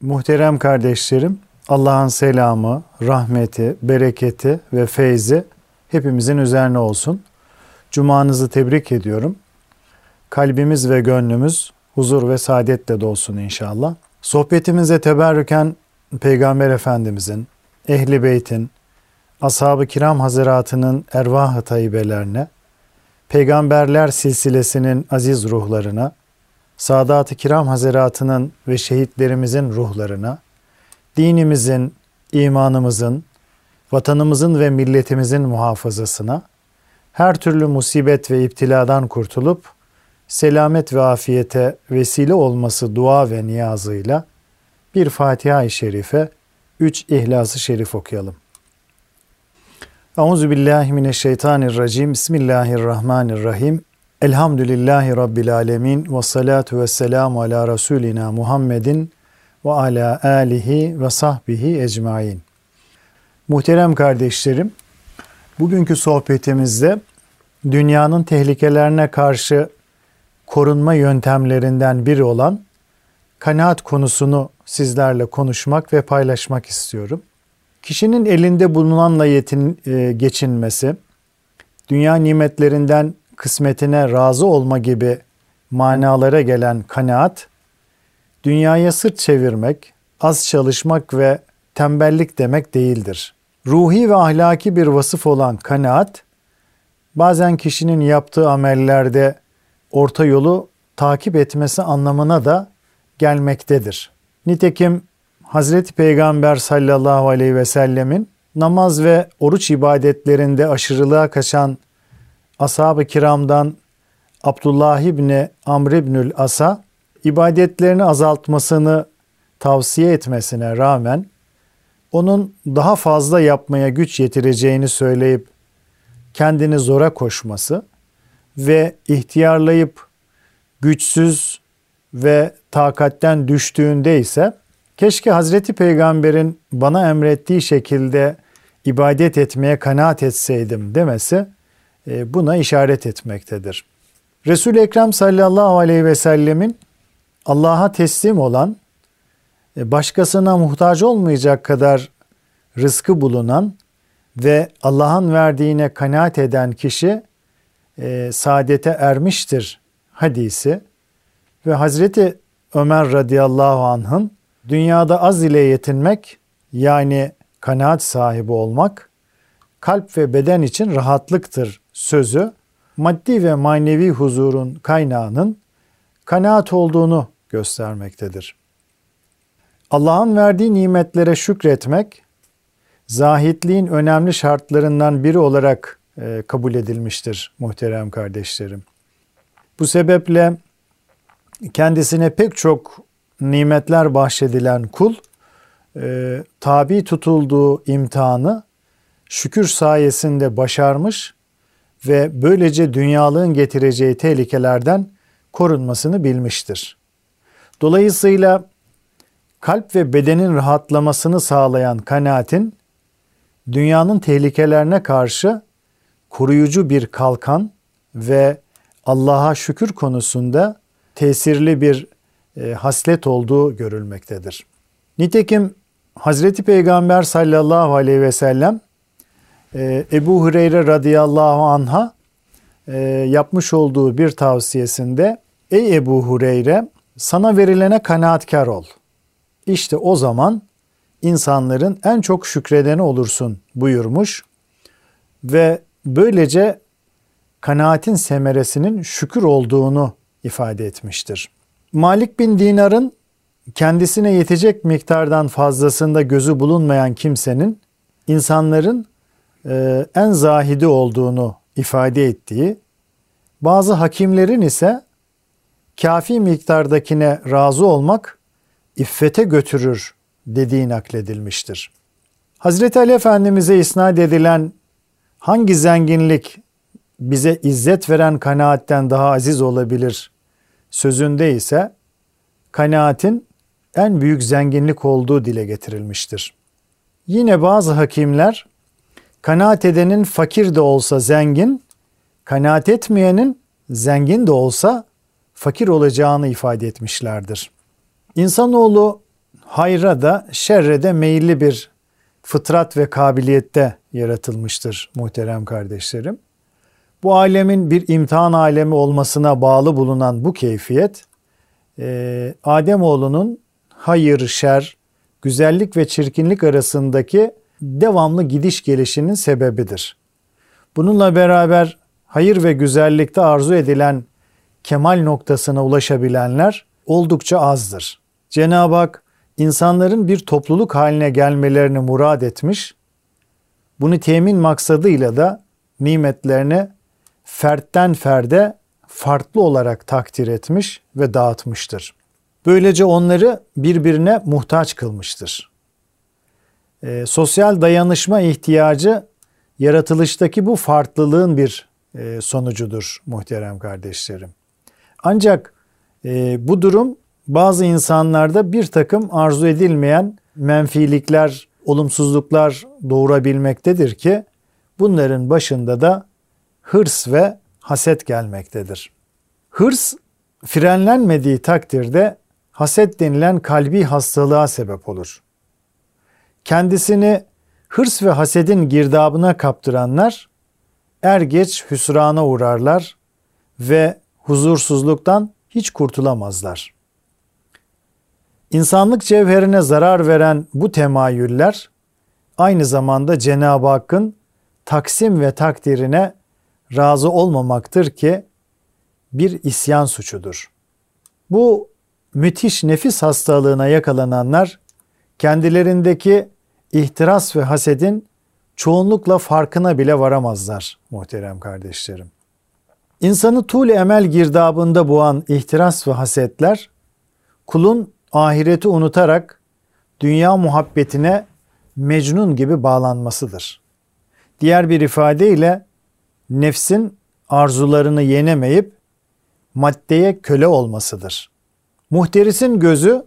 Muhterem kardeşlerim, Allah'ın selamı, rahmeti, bereketi ve feyzi hepimizin üzerine olsun. Cumanızı tebrik ediyorum. Kalbimiz ve gönlümüz huzur ve saadetle dolsun inşallah. Sohbetimize teberrüken Peygamber Efendimizin, Ehli Beyt'in, Ashab-ı Kiram Hazretlerinin ervah-ı tayyibelerine, Peygamberler silsilesinin aziz ruhlarına, Sadat-ı Kiram Hazretlerinin ve şehitlerimizin ruhlarına, dinimizin, imanımızın, vatanımızın ve milletimizin muhafazasına, her türlü musibet ve iptiladan kurtulup, selamet ve afiyete vesile olması dua ve niyazıyla bir Fatiha-i Şerife, üç İhlas-ı Şerif okuyalım. Euzu billahi mineşşeytanirracim. Bismillahirrahmanirrahim. Elhamdülillahi rabbil alamin ve salatu vesselamu ala rasulina Muhammedin ve ala alihi ve sahbihi ecmaîn. Muhterem kardeşlerim, bugünkü sohbetimizde dünyanın tehlikelerine karşı korunma yöntemlerinden biri olan kanaat konusunu sizlerle konuşmak ve paylaşmak istiyorum. Kişinin elinde bulunanla yetin, e, geçinmesi, dünya nimetlerinden kısmetine razı olma gibi manalara gelen kanaat, dünyaya sırt çevirmek, az çalışmak ve tembellik demek değildir. Ruhi ve ahlaki bir vasıf olan kanaat, bazen kişinin yaptığı amellerde orta yolu takip etmesi anlamına da gelmektedir. Nitekim Hazreti Peygamber sallallahu aleyhi ve sellemin namaz ve oruç ibadetlerinde aşırılığa kaçan ashab-ı kiramdan Abdullah İbni Amr İbnül As'a ibadetlerini azaltmasını tavsiye etmesine rağmen onun daha fazla yapmaya güç yetireceğini söyleyip kendini zora koşması ve ihtiyarlayıp güçsüz ve takatten düştüğünde ise keşke Hazreti Peygamber'in bana emrettiği şekilde ibadet etmeye kanaat etseydim demesi buna işaret etmektedir. Resul-i Ekrem sallallahu aleyhi ve sellemin Allah'a teslim olan, e, başkasına muhtaç olmayacak kadar rızkı bulunan ve Allah'ın verdiğine kanaat eden kişi e, saadete ermiştir hadisi ve Hazreti Ömer radıyallahu anh'ın dünyada az ile yetinmek yani kanaat sahibi olmak kalp ve beden için rahatlıktır sözü maddi ve manevi huzurun kaynağının kanaat olduğunu göstermektedir. Allah'ın verdiği nimetlere şükretmek zahitliğin önemli şartlarından biri olarak e, kabul edilmiştir muhterem kardeşlerim. Bu sebeple kendisine pek çok nimetler bahşedilen kul e, tabi tutulduğu imtihanı şükür sayesinde başarmış ve böylece dünyalığın getireceği tehlikelerden korunmasını bilmiştir. Dolayısıyla kalp ve bedenin rahatlamasını sağlayan kanaatin dünyanın tehlikelerine karşı koruyucu bir kalkan ve Allah'a şükür konusunda tesirli bir e, haslet olduğu görülmektedir. Nitekim Hazreti Peygamber sallallahu aleyhi ve sellem Ebu Hureyre radıyallahu anha e, yapmış olduğu bir tavsiyesinde Ey Ebu Hureyre sana verilene kanaatkar ol. İşte o zaman insanların en çok şükredeni olursun buyurmuş ve böylece kanaatin semeresinin şükür olduğunu ifade etmiştir. Malik bin Dinar'ın kendisine yetecek miktardan fazlasında gözü bulunmayan kimsenin insanların en zahidi olduğunu ifade ettiği, bazı hakimlerin ise kafi miktardakine razı olmak iffete götürür dediği nakledilmiştir. Hazreti Ali Efendimiz'e isnat edilen hangi zenginlik bize izzet veren kanaatten daha aziz olabilir sözünde ise kanaatin en büyük zenginlik olduğu dile getirilmiştir. Yine bazı hakimler kanaat edenin fakir de olsa zengin, kanaat etmeyenin zengin de olsa fakir olacağını ifade etmişlerdir. İnsanoğlu hayra da şerre de meyilli bir fıtrat ve kabiliyette yaratılmıştır muhterem kardeşlerim. Bu alemin bir imtihan alemi olmasına bağlı bulunan bu keyfiyet, e, Ademoğlunun hayır, şer, güzellik ve çirkinlik arasındaki devamlı gidiş gelişinin sebebidir. Bununla beraber hayır ve güzellikte arzu edilen kemal noktasına ulaşabilenler oldukça azdır. Cenab-ı Hak insanların bir topluluk haline gelmelerini murad etmiş, bunu temin maksadıyla da nimetlerini fertten ferde farklı olarak takdir etmiş ve dağıtmıştır. Böylece onları birbirine muhtaç kılmıştır. E, sosyal dayanışma ihtiyacı yaratılıştaki bu farklılığın bir e, sonucudur muhterem kardeşlerim. Ancak e, bu durum bazı insanlarda bir takım arzu edilmeyen menfilikler, olumsuzluklar doğurabilmektedir ki bunların başında da hırs ve haset gelmektedir. Hırs frenlenmediği takdirde haset denilen kalbi hastalığa sebep olur. Kendisini hırs ve hasedin girdabına kaptıranlar er geç hüsrana uğrarlar ve huzursuzluktan hiç kurtulamazlar. İnsanlık cevherine zarar veren bu temayüller aynı zamanda Cenab-ı Hakk'ın taksim ve takdirine razı olmamaktır ki bir isyan suçudur. Bu müthiş nefis hastalığına yakalananlar kendilerindeki ihtiras ve hasedin çoğunlukla farkına bile varamazlar muhterem kardeşlerim. İnsanı tuğle emel girdabında boğan ihtiras ve hasetler kulun ahireti unutarak dünya muhabbetine mecnun gibi bağlanmasıdır. Diğer bir ifadeyle nefsin arzularını yenemeyip maddeye köle olmasıdır. Muhterisin gözü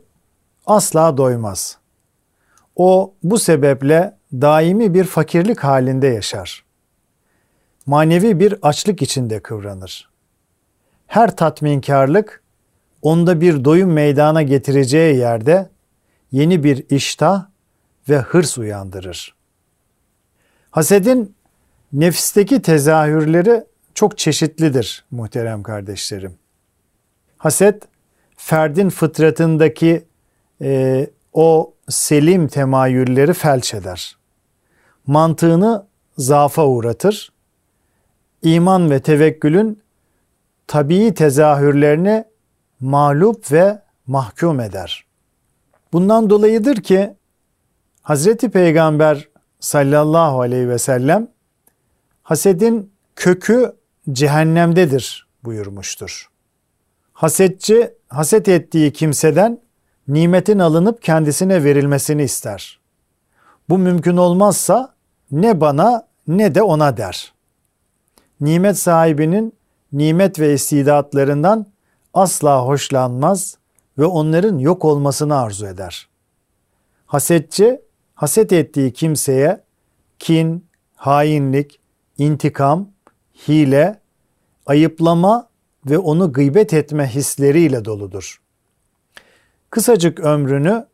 asla doymaz. O bu sebeple daimi bir fakirlik halinde yaşar. Manevi bir açlık içinde kıvranır. Her tatminkarlık onda bir doyum meydana getireceği yerde yeni bir iştah ve hırs uyandırır. Hasedin nefisteki tezahürleri çok çeşitlidir muhterem kardeşlerim. Haset, ferdin fıtratındaki e, o selim temayülleri felç eder. Mantığını zaafa uğratır. İman ve tevekkülün tabii tezahürlerini mağlup ve mahkum eder. Bundan dolayıdır ki Hazreti Peygamber sallallahu aleyhi ve sellem hasedin kökü cehennemdedir buyurmuştur. Hasetçi haset ettiği kimseden nimetin alınıp kendisine verilmesini ister. Bu mümkün olmazsa ne bana ne de ona der. Nimet sahibinin nimet ve istidatlarından asla hoşlanmaz ve onların yok olmasını arzu eder. Hasetçi, haset ettiği kimseye kin, hainlik, intikam, hile, ayıplama ve onu gıybet etme hisleriyle doludur. Kısacık ömrünü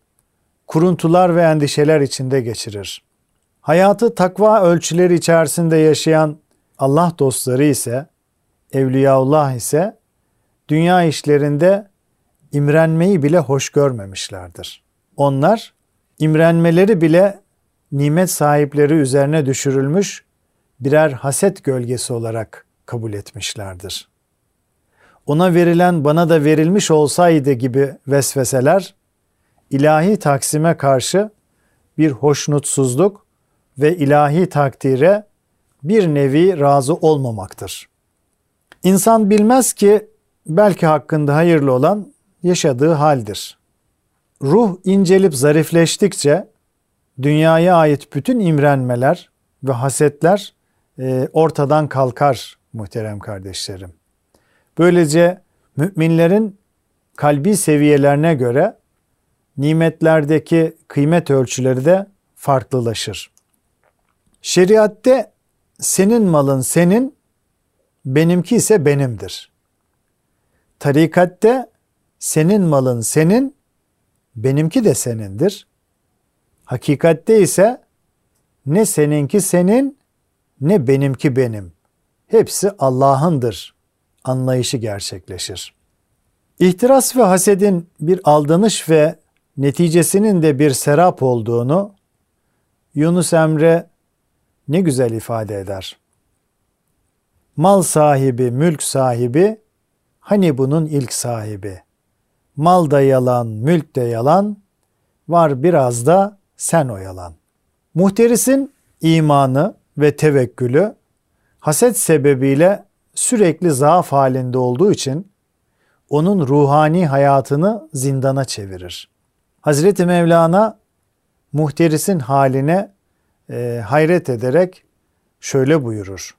kuruntular ve endişeler içinde geçirir. Hayatı takva ölçüleri içerisinde yaşayan Allah dostları ise, Evliyaullah ise dünya işlerinde imrenmeyi bile hoş görmemişlerdir. Onlar imrenmeleri bile nimet sahipleri üzerine düşürülmüş birer haset gölgesi olarak kabul etmişlerdir. Ona verilen bana da verilmiş olsaydı gibi vesveseler ilahi taksime karşı bir hoşnutsuzluk ve ilahi takdire bir nevi razı olmamaktır. İnsan bilmez ki belki hakkında hayırlı olan yaşadığı haldir. Ruh incelip zarifleştikçe dünyaya ait bütün imrenmeler ve hasetler e, ortadan kalkar muhterem kardeşlerim. Böylece müminlerin kalbi seviyelerine göre nimetlerdeki kıymet ölçüleri de farklılaşır. Şeriatte senin malın senin, benimki ise benimdir. Tarikatte senin malın senin, benimki de senindir. Hakikatte ise ne seninki senin ne benimki benim. Hepsi Allah'ındır anlayışı gerçekleşir. İhtiras ve hasedin bir aldanış ve neticesinin de bir serap olduğunu Yunus Emre ne güzel ifade eder. Mal sahibi, mülk sahibi, hani bunun ilk sahibi. Mal da yalan, mülk de yalan, var biraz da sen oyalan. Muhteris'in imanı ve tevekkülü haset sebebiyle sürekli zaaf halinde olduğu için onun ruhani hayatını zindana çevirir. Hazreti Mevlana muhteris'in haline e, hayret ederek şöyle buyurur.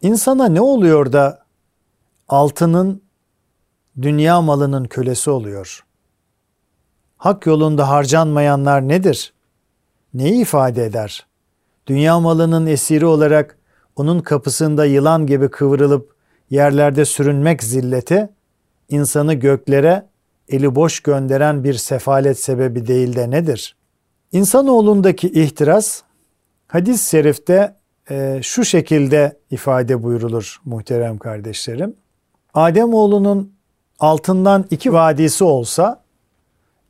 İnsana ne oluyor da altının dünya malının kölesi oluyor? Hak yolunda harcanmayanlar nedir? Neyi ifade eder? Dünya malının esiri olarak onun kapısında yılan gibi kıvrılıp yerlerde sürünmek zilleti, insanı göklere eli boş gönderen bir sefalet sebebi değil de nedir? İnsanoğlundaki ihtiras hadis-i şerifte e, şu şekilde ifade buyurulur muhterem kardeşlerim. Adem oğlunun altından iki vadisi olsa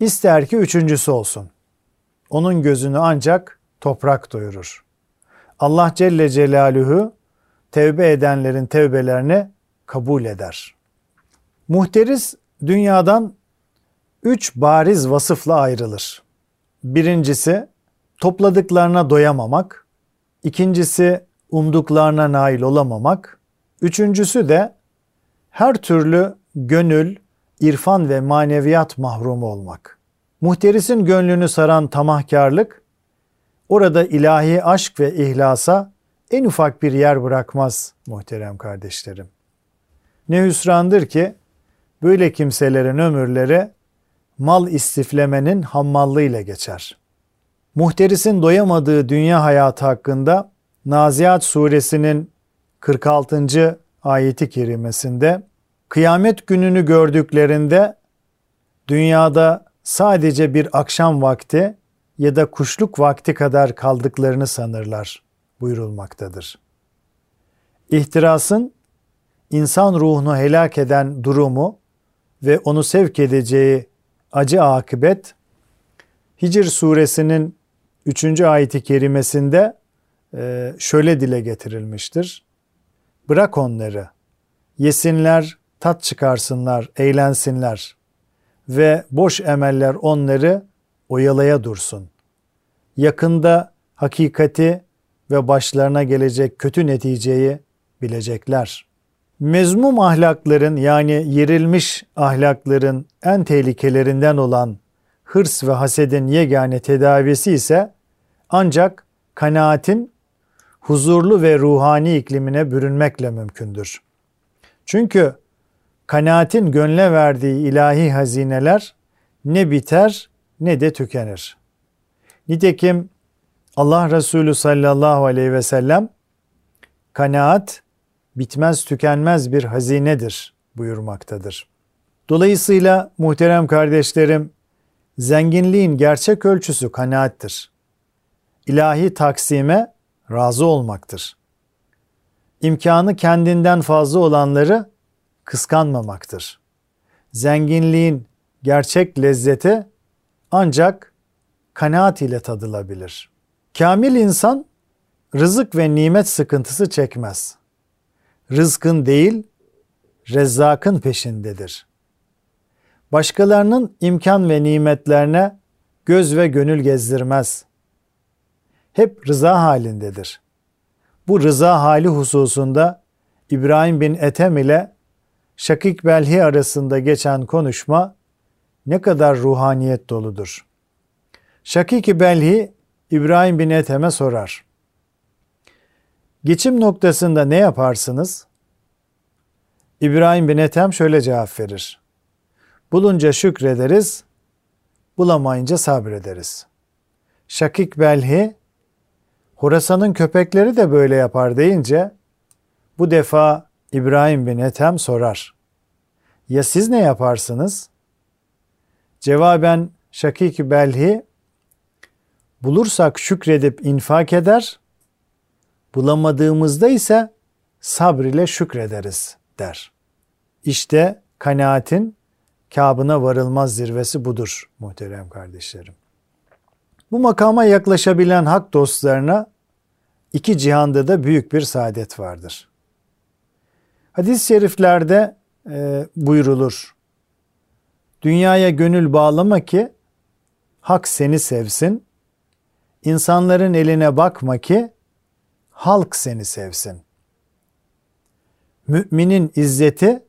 ister ki üçüncüsü olsun. Onun gözünü ancak toprak doyurur. Allah Celle Celaluhu tevbe edenlerin tevbelerini kabul eder. Muhteris dünyadan üç bariz vasıfla ayrılır. Birincisi topladıklarına doyamamak, ikincisi umduklarına nail olamamak, üçüncüsü de her türlü gönül, irfan ve maneviyat mahrumu olmak. Muhterisin gönlünü saran tamahkarlık, orada ilahi aşk ve ihlasa en ufak bir yer bırakmaz muhterem kardeşlerim. Ne hüsrandır ki böyle kimselerin ömürleri mal istiflemenin hammallığıyla geçer. Muhterisin doyamadığı dünya hayatı hakkında Naziat suresinin 46. ayeti kerimesinde kıyamet gününü gördüklerinde dünyada sadece bir akşam vakti ya da kuşluk vakti kadar kaldıklarını sanırlar buyurulmaktadır. İhtirasın insan ruhunu helak eden durumu ve onu sevk edeceği acı akıbet Hicr suresinin 3. ayeti kerimesinde e, şöyle dile getirilmiştir. Bırak onları, yesinler, tat çıkarsınlar, eğlensinler ve boş emeller onları oyalaya dursun. Yakında hakikati ve başlarına gelecek kötü neticeyi bilecekler. Mezmum ahlakların yani yerilmiş ahlakların en tehlikelerinden olan hırs ve hasedin yegane tedavisi ise ancak kanaatin huzurlu ve ruhani iklimine bürünmekle mümkündür. Çünkü kanaatin gönle verdiği ilahi hazineler ne biter ne de tükenir. Nitekim Allah Resulü sallallahu aleyhi ve sellem kanaat bitmez tükenmez bir hazinedir buyurmaktadır. Dolayısıyla muhterem kardeşlerim, zenginliğin gerçek ölçüsü kanaattir. İlahi taksime razı olmaktır. İmkanı kendinden fazla olanları kıskanmamaktır. Zenginliğin gerçek lezzeti ancak kanaat ile tadılabilir. Kamil insan rızık ve nimet sıkıntısı çekmez rızkın değil, rezzakın peşindedir. Başkalarının imkan ve nimetlerine göz ve gönül gezdirmez. Hep rıza halindedir. Bu rıza hali hususunda İbrahim bin Ethem ile Şakik Belhi arasında geçen konuşma ne kadar ruhaniyet doludur. Şakik Belhi İbrahim bin Ethem'e sorar. Geçim noktasında ne yaparsınız? İbrahim bin Ethem şöyle cevap verir. Bulunca şükrederiz, bulamayınca sabrederiz. Şakik Belhi, Horasan'ın köpekleri de böyle yapar deyince, bu defa İbrahim bin Ethem sorar. Ya siz ne yaparsınız? Cevaben Şakik Belhi bulursak şükredip infak eder, bulamadığımızda ise sabr ile şükrederiz der. İşte kanaatin kabına varılmaz zirvesi budur muhterem kardeşlerim. Bu makama yaklaşabilen hak dostlarına iki cihanda da büyük bir saadet vardır. Hadis-i şeriflerde e, buyrulur. Dünyaya gönül bağlama ki hak seni sevsin. İnsanların eline bakma ki halk seni sevsin. Müminin izzeti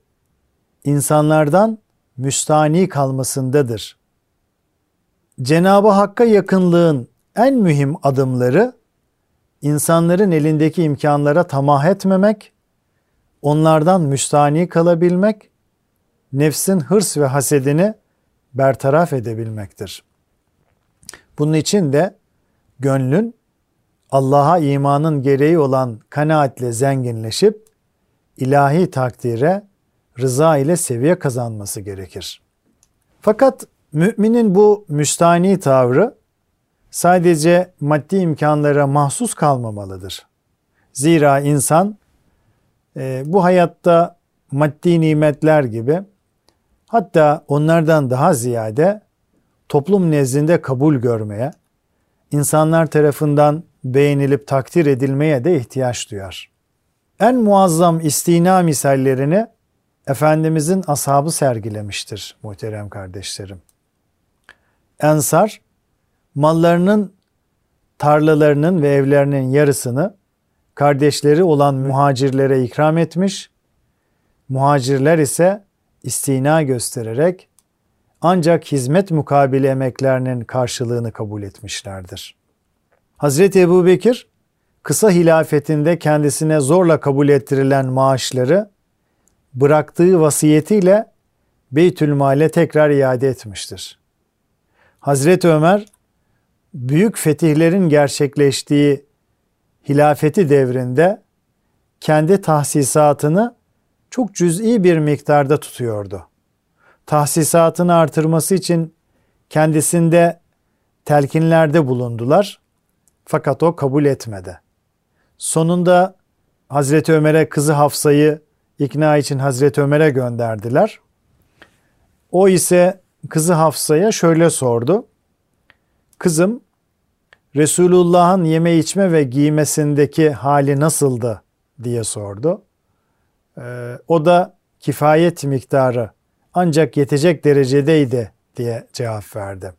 insanlardan müstani kalmasındadır. Cenab-ı Hakk'a yakınlığın en mühim adımları insanların elindeki imkanlara tamah etmemek, onlardan müstani kalabilmek, nefsin hırs ve hasedini bertaraf edebilmektir. Bunun için de gönlün Allah'a imanın gereği olan kanaatle zenginleşip ilahi takdire rıza ile seviye kazanması gerekir. Fakat müminin bu müstani tavrı sadece maddi imkanlara mahsus kalmamalıdır. Zira insan e, bu hayatta maddi nimetler gibi hatta onlardan daha ziyade toplum nezdinde kabul görmeye, insanlar tarafından beğenilip takdir edilmeye de ihtiyaç duyar. En muazzam istina misallerini Efendimizin ashabı sergilemiştir muhterem kardeşlerim. Ensar mallarının, tarlalarının ve evlerinin yarısını kardeşleri olan muhacirlere ikram etmiş. Muhacirler ise istina göstererek ancak hizmet mukabili emeklerinin karşılığını kabul etmişlerdir. Hazreti Ebu Bekir kısa hilafetinde kendisine zorla kabul ettirilen maaşları bıraktığı vasiyetiyle Beytülmal'e tekrar iade etmiştir. Hazreti Ömer büyük fetihlerin gerçekleştiği hilafeti devrinde kendi tahsisatını çok cüz'i bir miktarda tutuyordu. Tahsisatını artırması için kendisinde telkinlerde bulundular fakat o kabul etmedi. Sonunda Hazreti Ömer'e kızı Hafsa'yı ikna için Hazreti Ömer'e gönderdiler. O ise kızı Hafsa'ya şöyle sordu. Kızım Resulullah'ın yeme içme ve giymesindeki hali nasıldı diye sordu. Ee, o da kifayet miktarı ancak yetecek derecedeydi diye cevap verdi.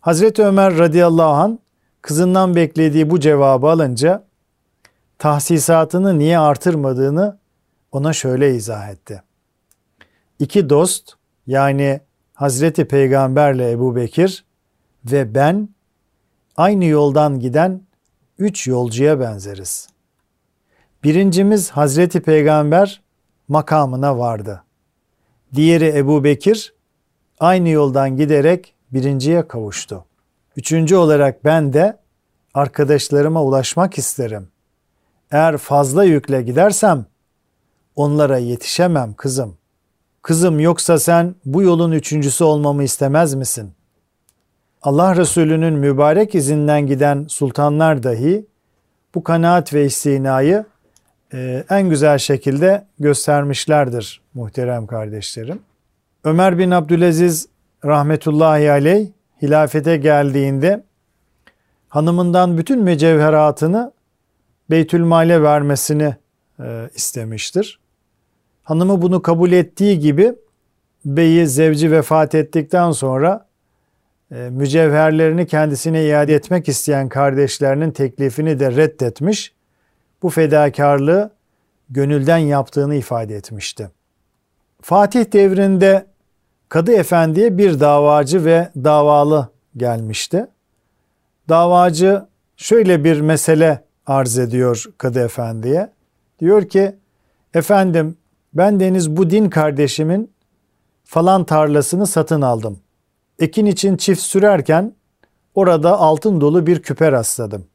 Hazreti Ömer radıyallahu an kızından beklediği bu cevabı alınca tahsisatını niye artırmadığını ona şöyle izah etti. İki dost yani Hazreti Peygamberle Ebu Bekir ve ben aynı yoldan giden üç yolcuya benzeriz. Birincimiz Hazreti Peygamber makamına vardı. Diğeri Ebu Bekir aynı yoldan giderek birinciye kavuştu. Üçüncü olarak ben de arkadaşlarıma ulaşmak isterim. Eğer fazla yükle gidersem onlara yetişemem kızım. Kızım yoksa sen bu yolun üçüncüsü olmamı istemez misin? Allah Resulü'nün mübarek izinden giden sultanlar dahi bu kanaat ve istinayı e, en güzel şekilde göstermişlerdir muhterem kardeşlerim. Ömer bin Abdülaziz rahmetullahi aleyh hilafete geldiğinde hanımından bütün mücevheratını Beytülmal'e vermesini e, istemiştir. Hanımı bunu kabul ettiği gibi beyi zevci vefat ettikten sonra e, mücevherlerini kendisine iade etmek isteyen kardeşlerinin teklifini de reddetmiş. Bu fedakarlığı gönülden yaptığını ifade etmişti. Fatih devrinde Kadı Efendi'ye bir davacı ve davalı gelmişti. Davacı şöyle bir mesele arz ediyor Kadı Efendi'ye. Diyor ki, efendim ben deniz bu din kardeşimin falan tarlasını satın aldım. Ekin için çift sürerken orada altın dolu bir küpe rastladım.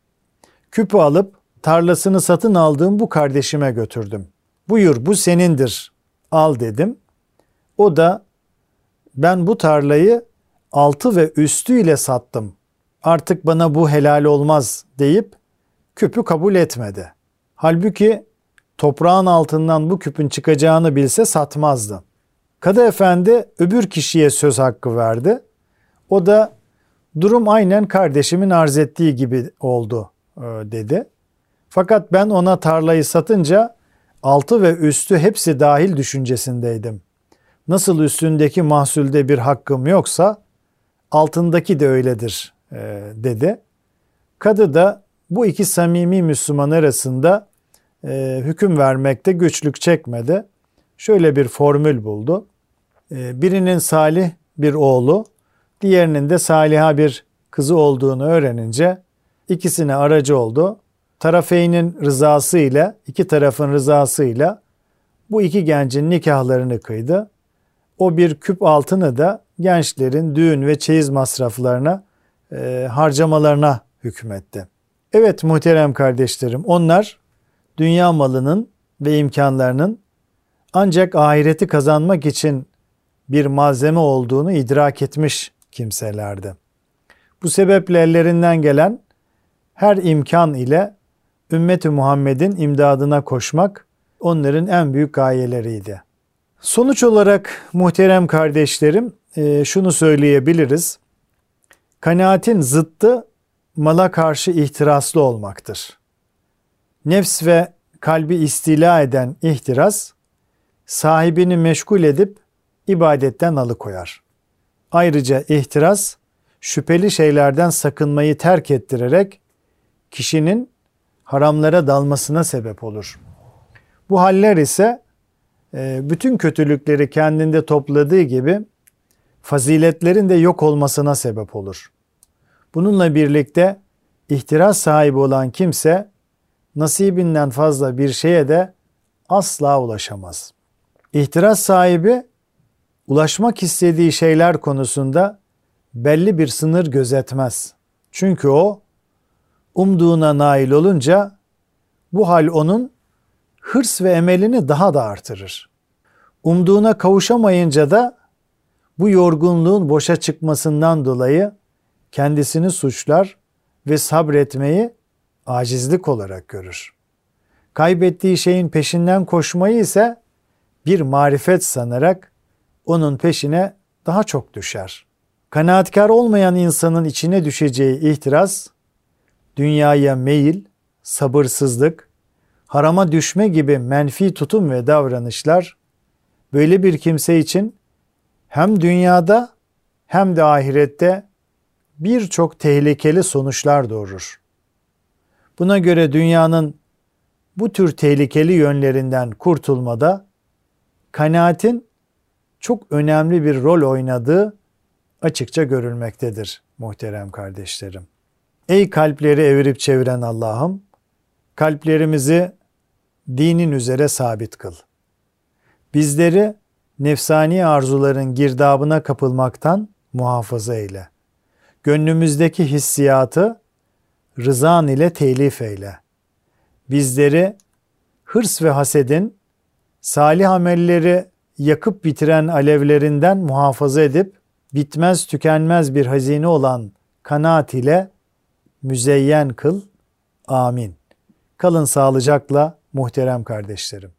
Küpü alıp tarlasını satın aldığım bu kardeşime götürdüm. Buyur bu senindir al dedim. O da ben bu tarlayı altı ve üstü ile sattım. Artık bana bu helal olmaz deyip küpü kabul etmedi. Halbuki toprağın altından bu küpün çıkacağını bilse satmazdı. Kadı efendi öbür kişiye söz hakkı verdi. O da durum aynen kardeşimin arz ettiği gibi oldu e, dedi. Fakat ben ona tarlayı satınca altı ve üstü hepsi dahil düşüncesindeydim. Nasıl üstündeki mahsulde bir hakkım yoksa altındaki de öyledir e, dedi. Kadı da bu iki samimi Müslüman arasında e, hüküm vermekte güçlük çekmedi. Şöyle bir formül buldu. E, birinin salih bir oğlu, diğerinin de saliha bir kızı olduğunu öğrenince ikisine aracı oldu. Tarafeynin rızası ile, iki tarafın rızası ile bu iki gencin nikahlarını kıydı. O bir küp altını da gençlerin düğün ve çeyiz masraflarına, e, harcamalarına hükmetti. Evet muhterem kardeşlerim, onlar dünya malının ve imkanlarının ancak ahireti kazanmak için bir malzeme olduğunu idrak etmiş kimselerdi. Bu sebeple ellerinden gelen her imkan ile ümmeti Muhammed'in imdadına koşmak onların en büyük gayeleriydi. Sonuç olarak muhterem kardeşlerim e, şunu söyleyebiliriz. Kanaatin zıttı mala karşı ihtiraslı olmaktır. Nefs ve kalbi istila eden ihtiras sahibini meşgul edip ibadetten alıkoyar. Ayrıca ihtiras şüpheli şeylerden sakınmayı terk ettirerek kişinin haramlara dalmasına sebep olur. Bu haller ise e, bütün kötülükleri kendinde topladığı gibi faziletlerin de yok olmasına sebep olur. Bununla birlikte ihtiras sahibi olan kimse nasibinden fazla bir şeye de asla ulaşamaz. İhtiras sahibi ulaşmak istediği şeyler konusunda belli bir sınır gözetmez. Çünkü o umduğuna nail olunca bu hal onun hırs ve emelini daha da artırır. Umduğuna kavuşamayınca da bu yorgunluğun boşa çıkmasından dolayı kendisini suçlar ve sabretmeyi acizlik olarak görür. Kaybettiği şeyin peşinden koşmayı ise bir marifet sanarak onun peşine daha çok düşer. Kanaatkar olmayan insanın içine düşeceği ihtiras, dünyaya meyil, sabırsızlık, harama düşme gibi menfi tutum ve davranışlar böyle bir kimse için hem dünyada hem de ahirette birçok tehlikeli sonuçlar doğurur. Buna göre dünyanın bu tür tehlikeli yönlerinden kurtulmada kanaatin çok önemli bir rol oynadığı açıkça görülmektedir muhterem kardeşlerim. Ey kalpleri evirip çeviren Allah'ım, kalplerimizi dinin üzere sabit kıl. Bizleri nefsani arzuların girdabına kapılmaktan muhafaza eyle. Gönlümüzdeki hissiyatı rızan ile telif eyle. Bizleri hırs ve hasedin, salih amelleri yakıp bitiren alevlerinden muhafaza edip bitmez tükenmez bir hazine olan kanaat ile müzeyyen kıl. Amin. Kalın sağlıcakla muhterem kardeşlerim.